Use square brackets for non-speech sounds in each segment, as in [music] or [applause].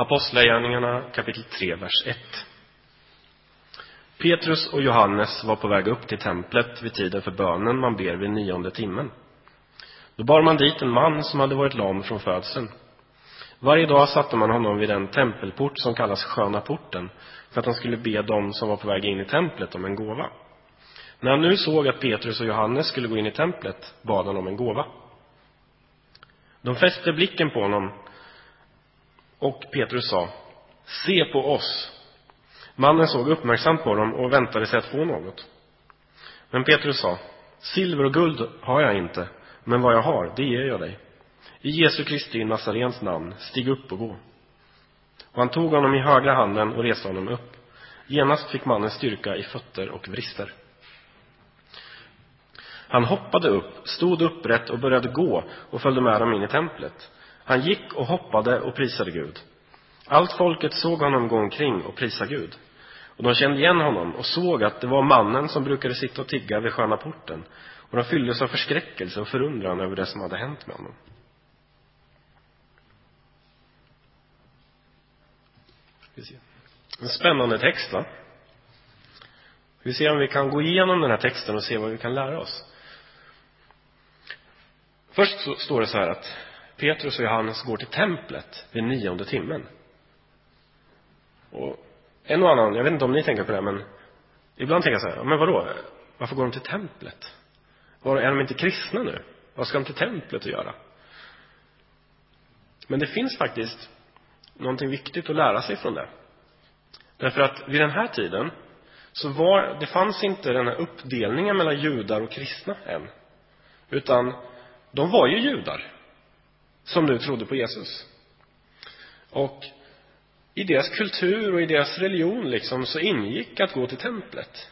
Apostlagärningarna kapitel 3, vers 1. Petrus och Johannes var på väg upp till templet vid tiden för bönen man ber vid nionde timmen. Då bar man dit en man som hade varit lam från födseln. Varje dag satte man honom vid den tempelport som kallas Sköna porten för att han skulle be dem som var på väg in i templet om en gåva. När han nu såg att Petrus och Johannes skulle gå in i templet bad han om en gåva. De fäste blicken på honom och Petrus sa Se på oss. Mannen såg uppmärksamt på dem och väntade sig att få något. Men Petrus sa Silver och guld har jag inte, men vad jag har, det ger jag dig. I Jesu Kristi Nazarens namn, stig upp och gå. Och han tog honom i högra handen och reste honom upp. Genast fick mannen styrka i fötter och vrister. Han hoppade upp, stod upprätt och började gå och följde med dem in i templet. Han gick och hoppade och prisade Gud. Allt folket såg honom gå omkring och prisa Gud. Och de kände igen honom och såg att det var mannen som brukade sitta och tigga vid sköna porten. Och de fylldes av förskräckelse och förundran över det som hade hänt med honom. En spännande text, va? Vi ser om vi kan gå igenom den här texten och se vad vi kan lära oss. Först så står det så här att Petrus och Johannes går till templet vid nionde timmen. Och en och annan, jag vet inte om ni tänker på det, men ibland tänker jag så här, men vadå, varför går de till templet? Var, är de inte kristna nu? Vad ska de till templet att göra? Men det finns faktiskt någonting viktigt att lära sig från det. Därför att vid den här tiden så var, det fanns inte den här uppdelningen mellan judar och kristna än. Utan de var ju judar som nu trodde på Jesus. Och i deras kultur och i deras religion liksom så ingick att gå till templet.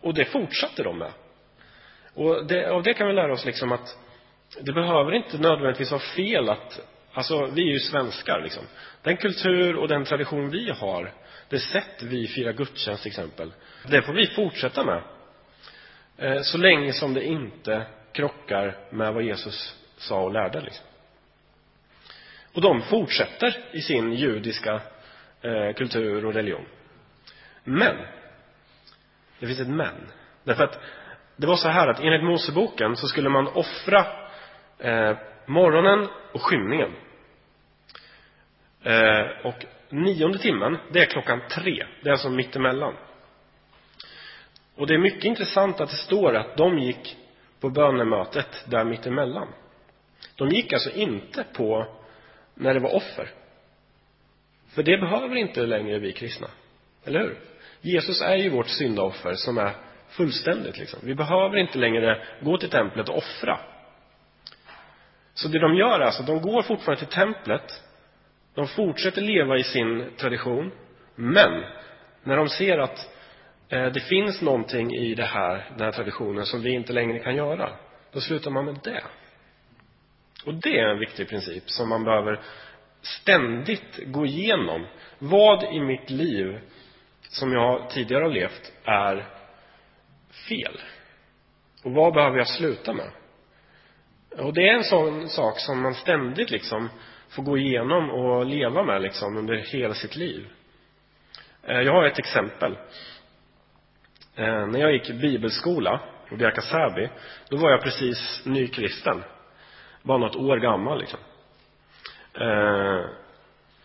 Och det fortsatte de med. Och det, av det kan vi lära oss liksom att det behöver inte nödvändigtvis vara fel att, alltså vi är ju svenskar liksom. Den kultur och den tradition vi har, det sätt vi firar gudstjänst till exempel, det får vi fortsätta med. Eh, så länge som det inte krockar med vad Jesus sa och lärde. Liksom. Och de fortsätter i sin judiska eh, kultur och religion. Men, det finns ett men. Därför att det var så här att enligt Moseboken så skulle man offra eh, morgonen och skymningen. Eh, och nionde timmen, det är klockan tre. Det är alltså mittemellan. Och det är mycket intressant att det står att de gick på bönemötet där mittemellan. De gick alltså inte på när det var offer. För det behöver inte längre vi kristna. Eller hur? Jesus är ju vårt syndaoffer som är fullständigt liksom. Vi behöver inte längre gå till templet och offra. Så det de gör är alltså, de går fortfarande till templet. De fortsätter leva i sin tradition. Men när de ser att Eh, det finns någonting i det här, den här traditionen som vi inte längre kan göra. Då slutar man med det. Och det är en viktig princip som man behöver ständigt gå igenom. Vad i mitt liv som jag tidigare har levt är fel? Och vad behöver jag sluta med? Och det är en sån sak som man ständigt liksom får gå igenom och leva med liksom under hela sitt liv. Eh, jag har ett exempel. Eh, när jag gick bibelskola på Bjärka Säby, då var jag precis nykristen. Bara något år gammal liksom. Eh,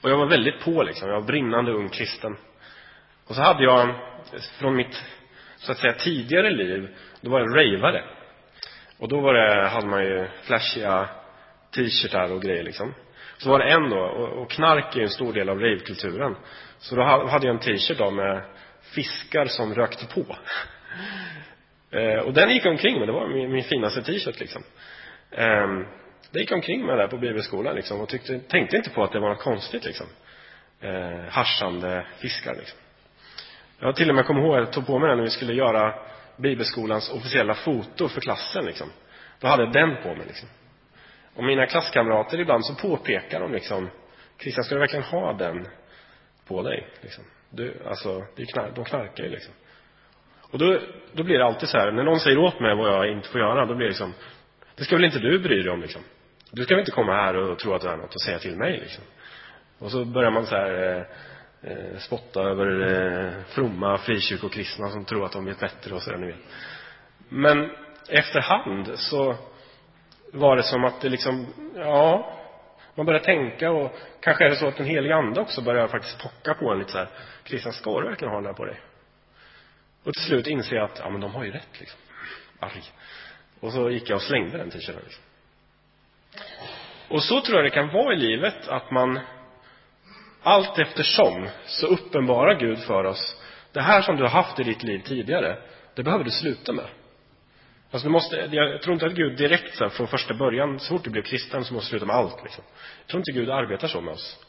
och jag var väldigt på liksom. Jag var brinnande ung kristen. Och så hade jag, från mitt, så att säga, tidigare liv, då var jag ravare. Och då var det, hade man ju flashiga t-shirtar och grejer liksom. Så var det en då, och, knark är ju en stor del av ravekulturen. Så då hade jag en t-shirt då med fiskar som rökte på. [laughs] Eh, och den gick omkring med, det var min, min finaste t-shirt liksom. Ehm, det gick omkring med där på bibelskolan liksom och tyckte, tänkte inte på att det var något konstigt liksom. Eh, harsande fiskar liksom. Jag till och med kommer ihåg, jag tog på mig den när vi skulle göra bibelskolans officiella foto för klassen liksom. Då hade jag den på mig liksom. Och mina klasskamrater ibland så påpekar de liksom Christian, ska du verkligen ha den på dig? Liksom. Du, alltså, det är knark, de knarkar ju liksom. Och då, då blir det alltid så här, när någon säger åt mig vad jag inte får göra, då blir det liksom, det ska väl inte du bry dig om liksom. Du ska väl inte komma här och tro att du har något att säga till mig liksom. Och så börjar man så här eh, eh spotta över eh, fromma frikyrkokristna som tror att de vet bättre och sådär, ni vet. Men efterhand så var det som att det liksom, ja, man börjar tänka och kanske är det så att den heliga ande också börjar faktiskt pocka på en lite så här, Christian, ska du verkligen ha den här på dig? Och till slut inser jag att, ja men de har ju rätt liksom. Arg. Och så gick jag och slängde den t-shirten liksom. Och så tror jag det kan vara i livet att man allt eftersom så uppenbarar Gud för oss det här som du har haft i ditt liv tidigare, det behöver du sluta med. Alltså du måste, jag tror inte att Gud direkt så här, från första början, så fort du blev kristen så måste du sluta med allt liksom. Jag tror inte Gud arbetar så med oss.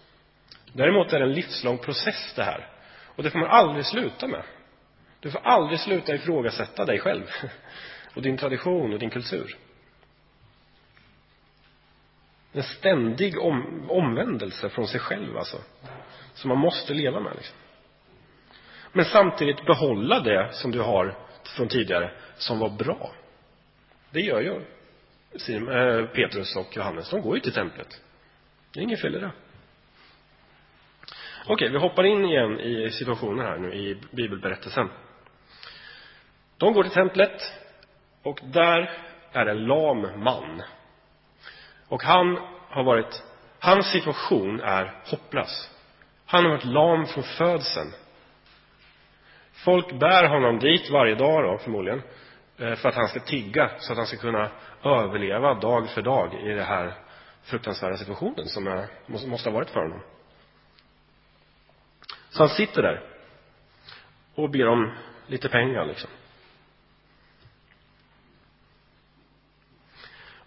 Däremot är det en livslång process det här. Och det får man aldrig sluta med. Du får aldrig sluta ifrågasätta dig själv. [laughs] Och din tradition och din kultur. En ständig om, omvändelse från sig själv alltså. Som man måste leva med liksom. Men samtidigt behålla det som du har från tidigare som var bra. Det gör ju eh, Petrus och Johannes. De går ju till templet. Det är inget fel i det. Okej, vi hoppar in igen i situationen här nu i bibelberättelsen. De går till templet och där är en lam man. Och han har varit, hans situation är hopplös. Han har varit lam från födseln. Folk bär honom dit varje dag då, förmodligen, eh, för att han ska tigga, så att han ska kunna överleva dag för dag i den här fruktansvärda situationen som är, måste ha varit för honom. Så han sitter där och ber om lite pengar liksom.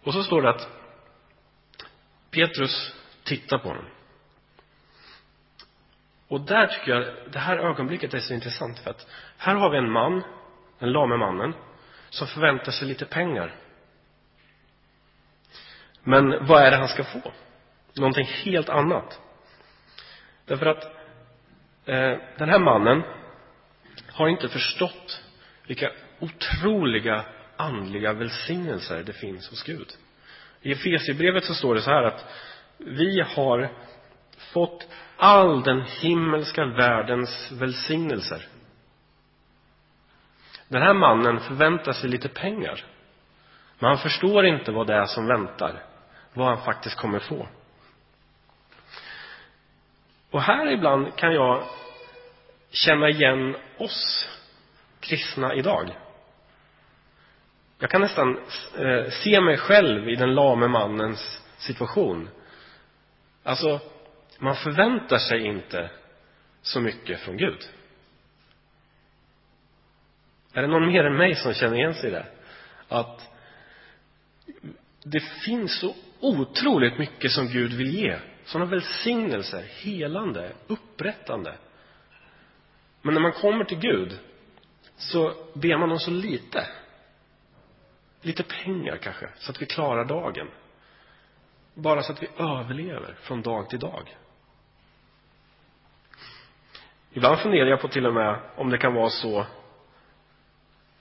Och så står det att Petrus tittar på honom. Och där tycker jag, det här ögonblicket är så intressant för att här har vi en man, den lame mannen, som förväntar sig lite pengar. Men vad är det han ska få? Någonting helt annat. Därför att eh, den här mannen har inte förstått vilka otroliga andliga välsignelser det finns hos Gud. I Efesierbrevet så står det så här att vi har fått all den himmelska världens välsignelser. Den här mannen förväntar sig lite pengar. Men han förstår inte vad det är som väntar. Vad han faktiskt kommer få. Och här ibland kan jag känna igen oss kristna idag. Jag kan nästan eh, se mig själv i den lame mannens situation. Alltså, man förväntar sig inte så mycket från Gud. Är det någon mer än mig som känner igen sig i det? Att det finns så otroligt mycket som Gud vill ge. Sådana välsignelser, helande, upprättande. Men när man kommer till Gud så ber man om så lite. Lite pengar kanske, så att vi klarar dagen. Bara så att vi överlever från dag till dag. Ibland funderar jag på till och med om det kan vara så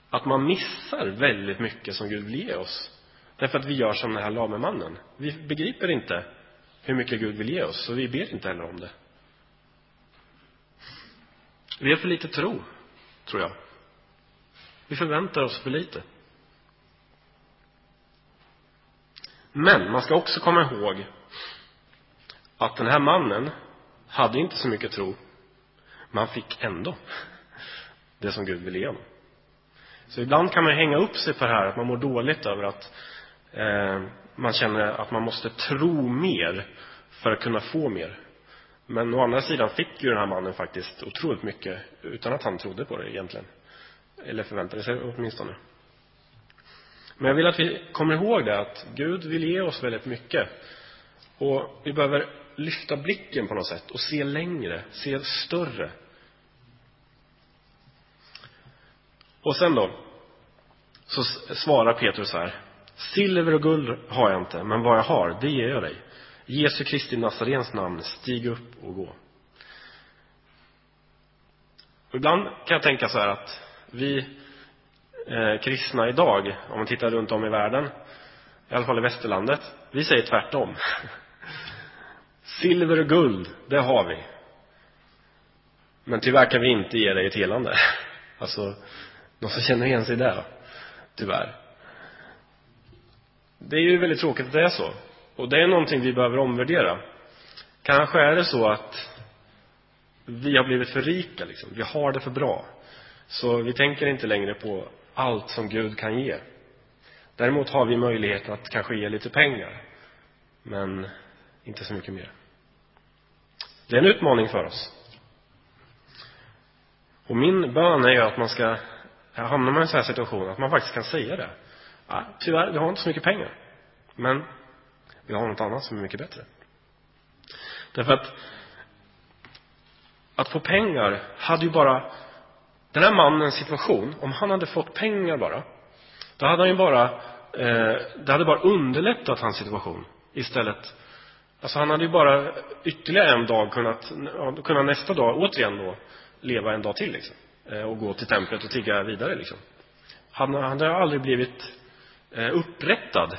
att man missar väldigt mycket som Gud vill ge oss. Därför att vi gör som den här lame mannen. Vi begriper inte hur mycket Gud vill ge oss, så vi ber inte heller om det. Vi har för lite tro, tror jag. Vi förväntar oss för lite. Men man ska också komma ihåg att den här mannen hade inte så mycket tro, men han fick ändå det som Gud ville ge honom. Så ibland kan man hänga upp sig på det här att man mår dåligt över att eh, man känner att man måste tro mer för att kunna få mer. Men å andra sidan fick ju den här mannen faktiskt otroligt mycket utan att han trodde på det egentligen. Eller förväntade sig åtminstone. Men jag vill att vi kommer ihåg det att Gud vill ge oss väldigt mycket. Och vi behöver lyfta blicken på något sätt och se längre, se större. Och sen då, så svarar Petrus här. Silver och guld har jag inte, men vad jag har, det ger jag dig. Jesu Kristi Nazarens namn, stig upp och gå. Och ibland kan jag tänka så här att vi eh, kristna idag, om man tittar runt om i världen, i alla fall i västerlandet, vi säger tvärtom. [laughs] Silver och guld, det har vi. Men tyvärr kan vi inte ge dig ett helande. [laughs] Alltså, någon som känner igen sig där? Tyvärr. Det är ju väldigt tråkigt att det är så. Och det är någonting vi behöver omvärdera. Kanske är det så att vi har blivit för rika, liksom. Vi har det för bra. Så vi tänker inte längre på allt som Gud kan ge. Däremot har vi möjlighet att kanske ge lite pengar. Men inte så mycket mer. Det är en utmaning för oss. Och min bön är ju att man ska, hamnar man i en sån här situation, att man faktiskt kan säga det. Ja, tyvärr, vi har inte så mycket pengar. Men vi har något annat som är mycket bättre. Därför att att få pengar hade ju bara den här mannens situation, om han hade fått pengar bara, då hade han ju bara, eh, det hade bara underlättat hans situation istället. Alltså han hade ju bara ytterligare en dag kunnat, kunna nästa dag återigen då leva en dag till liksom. Eh, och gå till templet och tigga vidare liksom. Han, han hade aldrig blivit eh, upprättad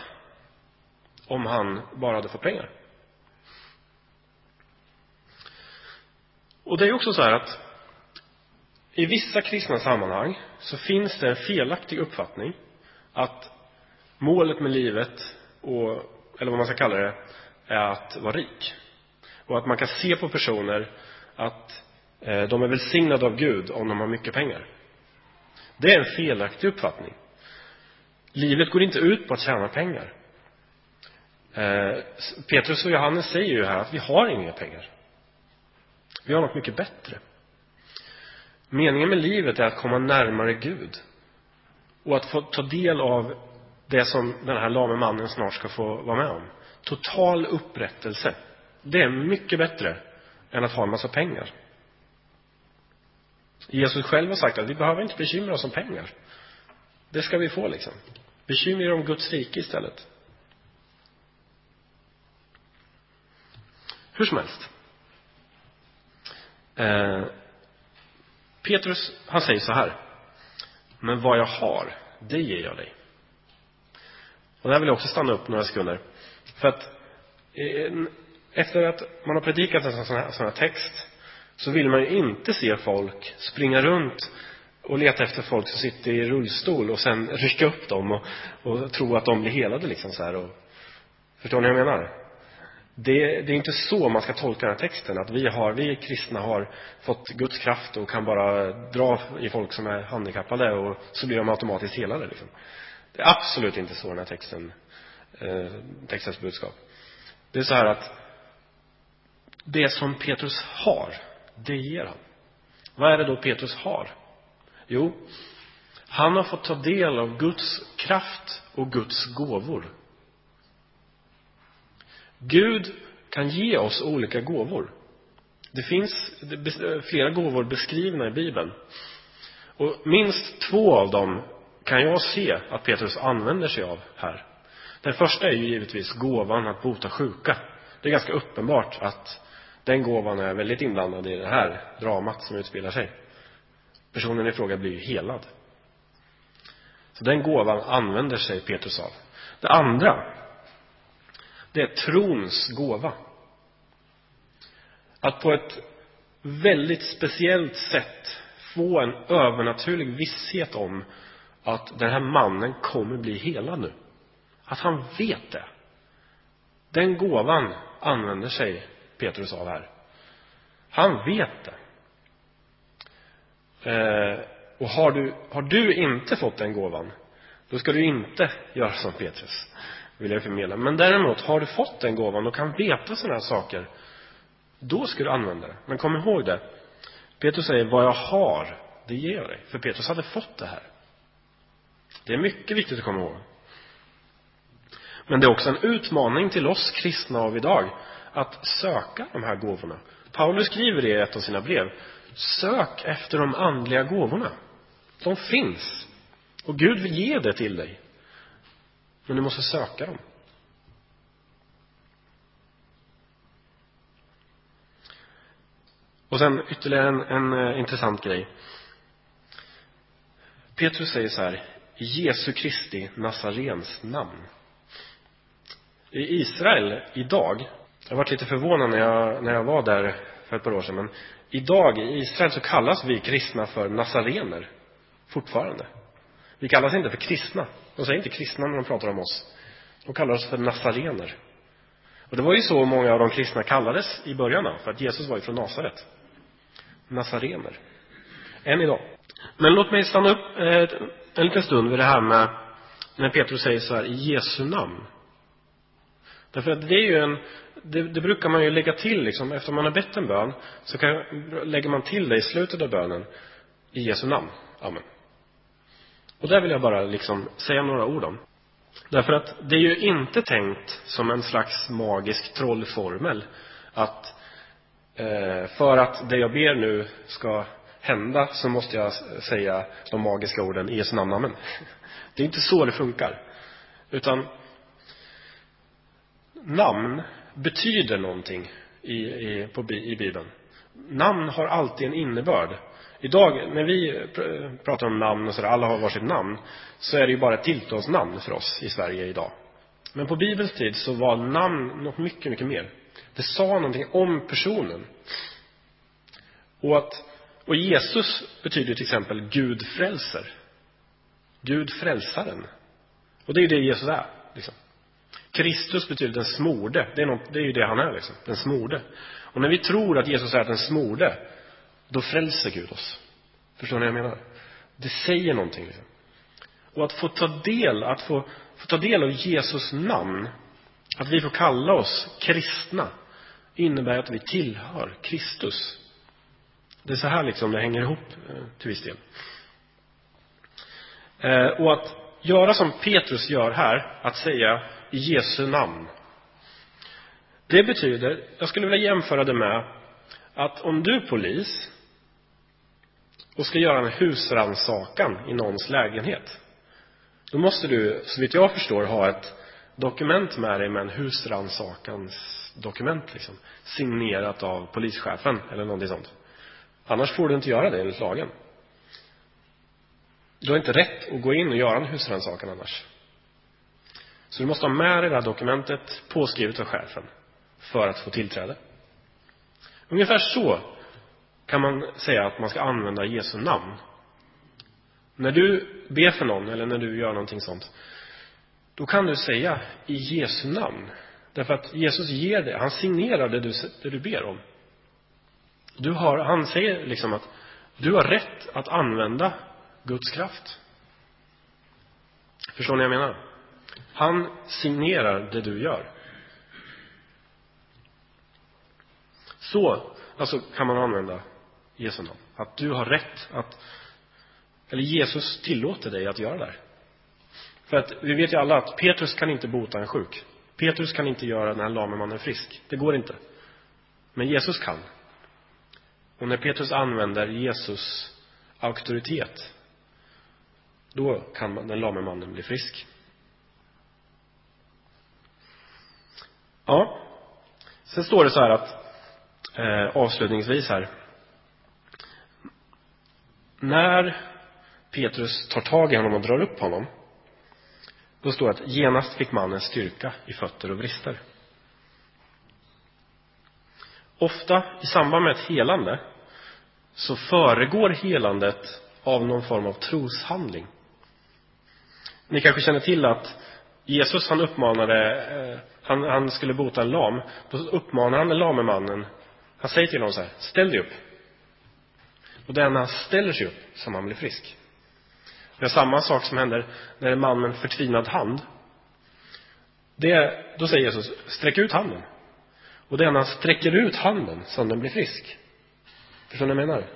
om han bara hade fått pengar. Och det är ju också så här att i vissa kristna sammanhang så finns det en felaktig uppfattning att målet med livet, och, eller vad man ska kalla det, är att vara rik. Och att man kan se på personer att eh, de är välsignade av Gud om de har mycket pengar. Det är en felaktig uppfattning. Livet går inte ut på att tjäna pengar. Eh, Petrus och Johannes säger ju här att vi har inga pengar. Vi har något mycket bättre. Meningen med livet är att komma närmare Gud. Och att få ta del av det som den här lame mannen snart ska få vara med om. Total upprättelse. Det är mycket bättre än att ha en massa pengar. Jesus själv har sagt att vi behöver inte bekymra oss om pengar. Det ska vi få liksom. Bekymra er om Guds rike istället. Hur som helst. Eh, Petrus, han säger så här. Men vad jag har, det ger jag dig. Och där vill jag också stanna upp några sekunder. För att eh, efter att man har predikat en sån här, sån här text så vill man ju inte se folk springa runt och leta efter folk som sitter i rullstol och sen rycka upp dem och, och tro att de blir helade liksom så här och, förstår ni vad jag menar? Det, det är inte så man ska tolka den här texten, att vi har, vi kristna har fått Guds kraft och kan bara dra i folk som är handikappade och så blir de automatiskt helade liksom. Det är absolut inte så den här texten, eh, textens budskap. Det är så här att det som Petrus har, det ger han. Vad är det då Petrus har? Jo, han har fått ta del av Guds kraft och Guds gåvor. Gud kan ge oss olika gåvor. Det finns flera gåvor beskrivna i Bibeln. Och minst två av dem kan jag se att Petrus använder sig av här. Den första är ju givetvis gåvan att bota sjuka. Det är ganska uppenbart att den gåvan är väldigt inblandad i det här dramat som utspelar sig. Personen i fråga blir ju helad. Så den gåvan använder sig Petrus av. Det andra det är trons gåva. Att på ett väldigt speciellt sätt få en övernaturlig visshet om att den här mannen kommer bli helad nu. Att han vet det. Den gåvan använder sig Petrus av här. Han vet det. Eh, och har du, har du inte fått den gåvan, då ska du inte göra som Petrus vill jag förmedla. Men däremot, har du fått den gåvan och kan veta sådana här saker, då ska du använda det. Men kom ihåg det. Petrus säger, vad jag har, det ger jag dig. För Petrus hade fått det här. Det är mycket viktigt att komma ihåg. Men det är också en utmaning till oss kristna av idag att söka de här gåvorna. Paulus skriver det i ett av sina brev. Sök efter de andliga gåvorna. De finns. Och Gud vill ge det till dig. Men du måste söka dem. Och sen ytterligare en, en uh, intressant grej. Petrus säger så här, Jesu Kristi Nazarens namn. I Israel idag Jag varit lite förvånad när jag, när jag var där för ett par år sedan. Men idag i Israel så kallas vi kristna för nasarener. Fortfarande. Vi kallas inte för kristna. De säger inte kristna när de pratar om oss. De kallar oss för nasarener. Och det var ju så många av de kristna kallades i början av, för att Jesus var ju från Nasaret. Nasarener. Än idag. Men låt mig stanna upp eh, en liten stund vid det här med när Petrus säger så här, i Jesu namn. Därför att det är ju en, det, det, brukar man ju lägga till liksom, efter man har bett en bön, så kan, lägger man till det i slutet av bönen, i Jesu namn. Amen. Och det vill jag bara liksom säga några ord om. Därför att det är ju inte tänkt som en slags magisk trollformel att eh, för att det jag ber nu ska hända så måste jag säga de magiska orden i Jesu namn, amen. [laughs] Det är inte så det funkar. Utan namn betyder någonting i, i, på, i Bibeln. Namn har alltid en innebörd. Idag när vi eh, pratar om namn och sådär, alla har varsitt namn, så är det ju bara ett tilltalsnamn för oss i Sverige idag. Men på Bibelns tid så var namn något mycket, mycket mer. Det sa någonting om personen. Och att och Jesus betyder till exempel Gud frälser. Gud frälsaren. Och det är ju det Jesus är. Liksom. Kristus betyder den smorde. Det är, något, det är ju det han är, liksom. den smorde. Och när vi tror att Jesus är den smorde, då frälser Gud oss. Förstår ni vad jag menar? Det säger någonting. Liksom. Och att få ta del, att få, få ta del av Jesus namn, att vi får kalla oss kristna, innebär att vi tillhör Kristus. Det är så här liksom det hänger ihop eh, till viss del. Eh, och att göra som Petrus gör här, att säga i Jesu namn. Det betyder, jag skulle vilja jämföra det med att om du är polis och ska göra en husrannsakan i någons lägenhet. Då måste du, så vitt jag förstår, ha ett dokument med dig med en husrannsakans dokument liksom. Signerat av polischefen eller någonting sånt. Annars får du inte göra det enligt lagen. Du har inte rätt att gå in och göra en husrannsakan annars. Så du måste ha med dig det här dokumentet påskrivet av chefen för att få tillträde. Ungefär så kan man säga att man ska använda Jesu namn. När du ber för någon eller när du gör någonting sånt, då kan du säga i Jesu namn. Därför att Jesus ger dig, han signerar det du, det du ber om. Du har, han säger liksom att du har rätt att använda Guds kraft. Förstår ni vad jag menar? Han signerar det du gör. Så, alltså kan man använda Jesu namn. Att du har rätt att, eller Jesus tillåter dig att göra det här. För att vi vet ju alla att Petrus kan inte bota en sjuk. Petrus kan inte göra den här lame mannen frisk. Det går inte. Men Jesus kan. Och när Petrus använder Jesus auktoritet, då kan den lame mannen bli frisk. Ja, sen står det så här att eh, avslutningsvis här. När Petrus tar tag i honom och drar upp honom, då står det att genast fick mannen styrka i fötter och brister. Ofta i samband med ett helande så föregår helandet av någon form av troshandling. Ni kanske känner till att Jesus han uppmanade, eh, han, han skulle bota en lam. Då uppmanar han den lame mannen, han säger till honom så här, ställ dig upp. Och det är när han ställer sig upp som han blir frisk. Det är samma sak som händer när en man med en förtvinad hand. Det, då säger Jesus, sträck ut handen. Och det är när han sträcker ut handen som den blir frisk. Förstår ni vad jag menar?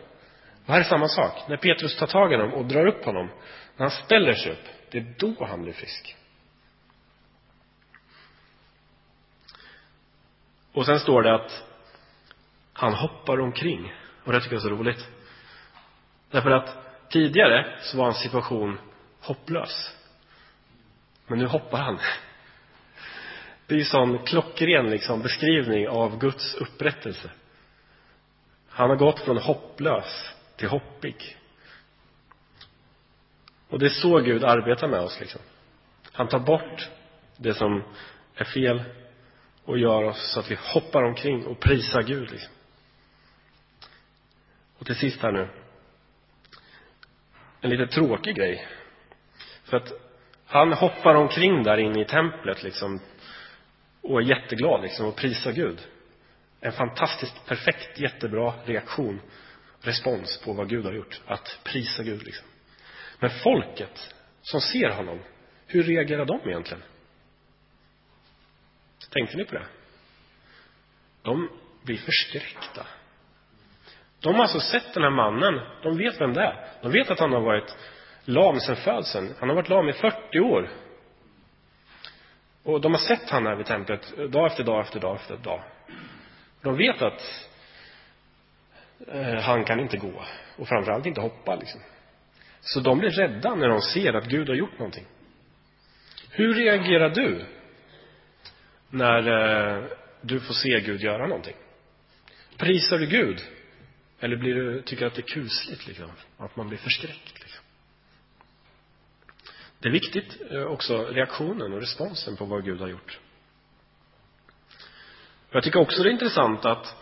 Och här är samma sak. När Petrus tar tag i honom och drar upp honom, när han ställer sig upp, det är då han blir frisk. Och sen står det att han hoppar omkring. Och det tycker jag är så roligt. Därför att tidigare så var hans situation hopplös. Men nu hoppar han. Det är ju sån klockren liksom beskrivning av Guds upprättelse. Han har gått från hopplös till hoppig. Och det är så Gud arbetar med oss liksom. Han tar bort det som är fel och gör oss så att vi hoppar omkring och prisar Gud. Liksom. Och till sist här nu. En lite tråkig grej. För att han hoppar omkring där inne i templet liksom och är jätteglad liksom och prisar Gud. En fantastiskt perfekt, jättebra reaktion, respons på vad Gud har gjort. Att prisa Gud liksom. Men folket som ser honom, hur reagerar de egentligen? Tänkte ni på det? De blir förskräckta. De har alltså sett den här mannen. De vet vem det är. De vet att han har varit lam sedan födseln. Han har varit lam i 40 år. Och de har sett han här vid templet dag efter dag efter dag efter dag. De vet att eh, han kan inte gå. Och framförallt inte hoppa liksom. Så de blir rädda när de ser att Gud har gjort någonting. Hur reagerar du när eh, du får se Gud göra någonting? Prisar du Gud? Eller blir du, tycker att det är kusligt liksom? Att man blir förskräckt liksom? Det är viktigt eh, också, reaktionen och responsen på vad Gud har gjort. Jag tycker också det är intressant att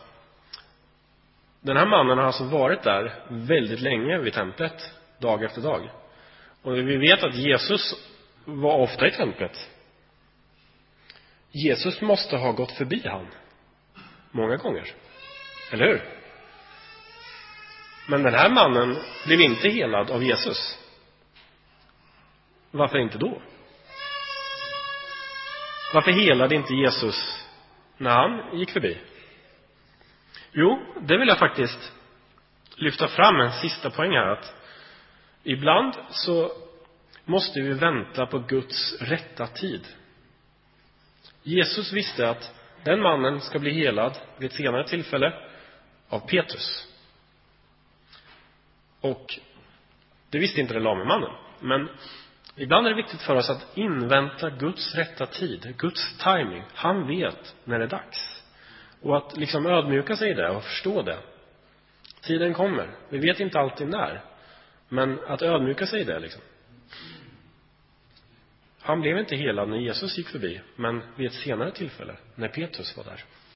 den här mannen har alltså varit där väldigt länge vid templet, dag efter dag. Och vi vet att Jesus var ofta i templet. Jesus måste ha gått förbi han många gånger. Eller hur? Men den här mannen blev inte helad av Jesus. Varför inte då? Varför helade inte Jesus när han gick förbi? Jo, det vill jag faktiskt lyfta fram en sista poäng här. Att ibland så måste vi vänta på Guds rätta tid. Jesus visste att den mannen ska bli helad vid ett senare tillfälle av Petrus. Och det visste inte den lame mannen. Men ibland är det viktigt för oss att invänta Guds rätta tid, Guds timing. Han vet när det är dags. Och att liksom ödmjuka sig i det och förstå det. Tiden kommer. Vi vet inte alltid när. Men att ödmjuka sig i det liksom. Han blev inte helad när Jesus gick förbi, men vid ett senare tillfälle, när Petrus var där.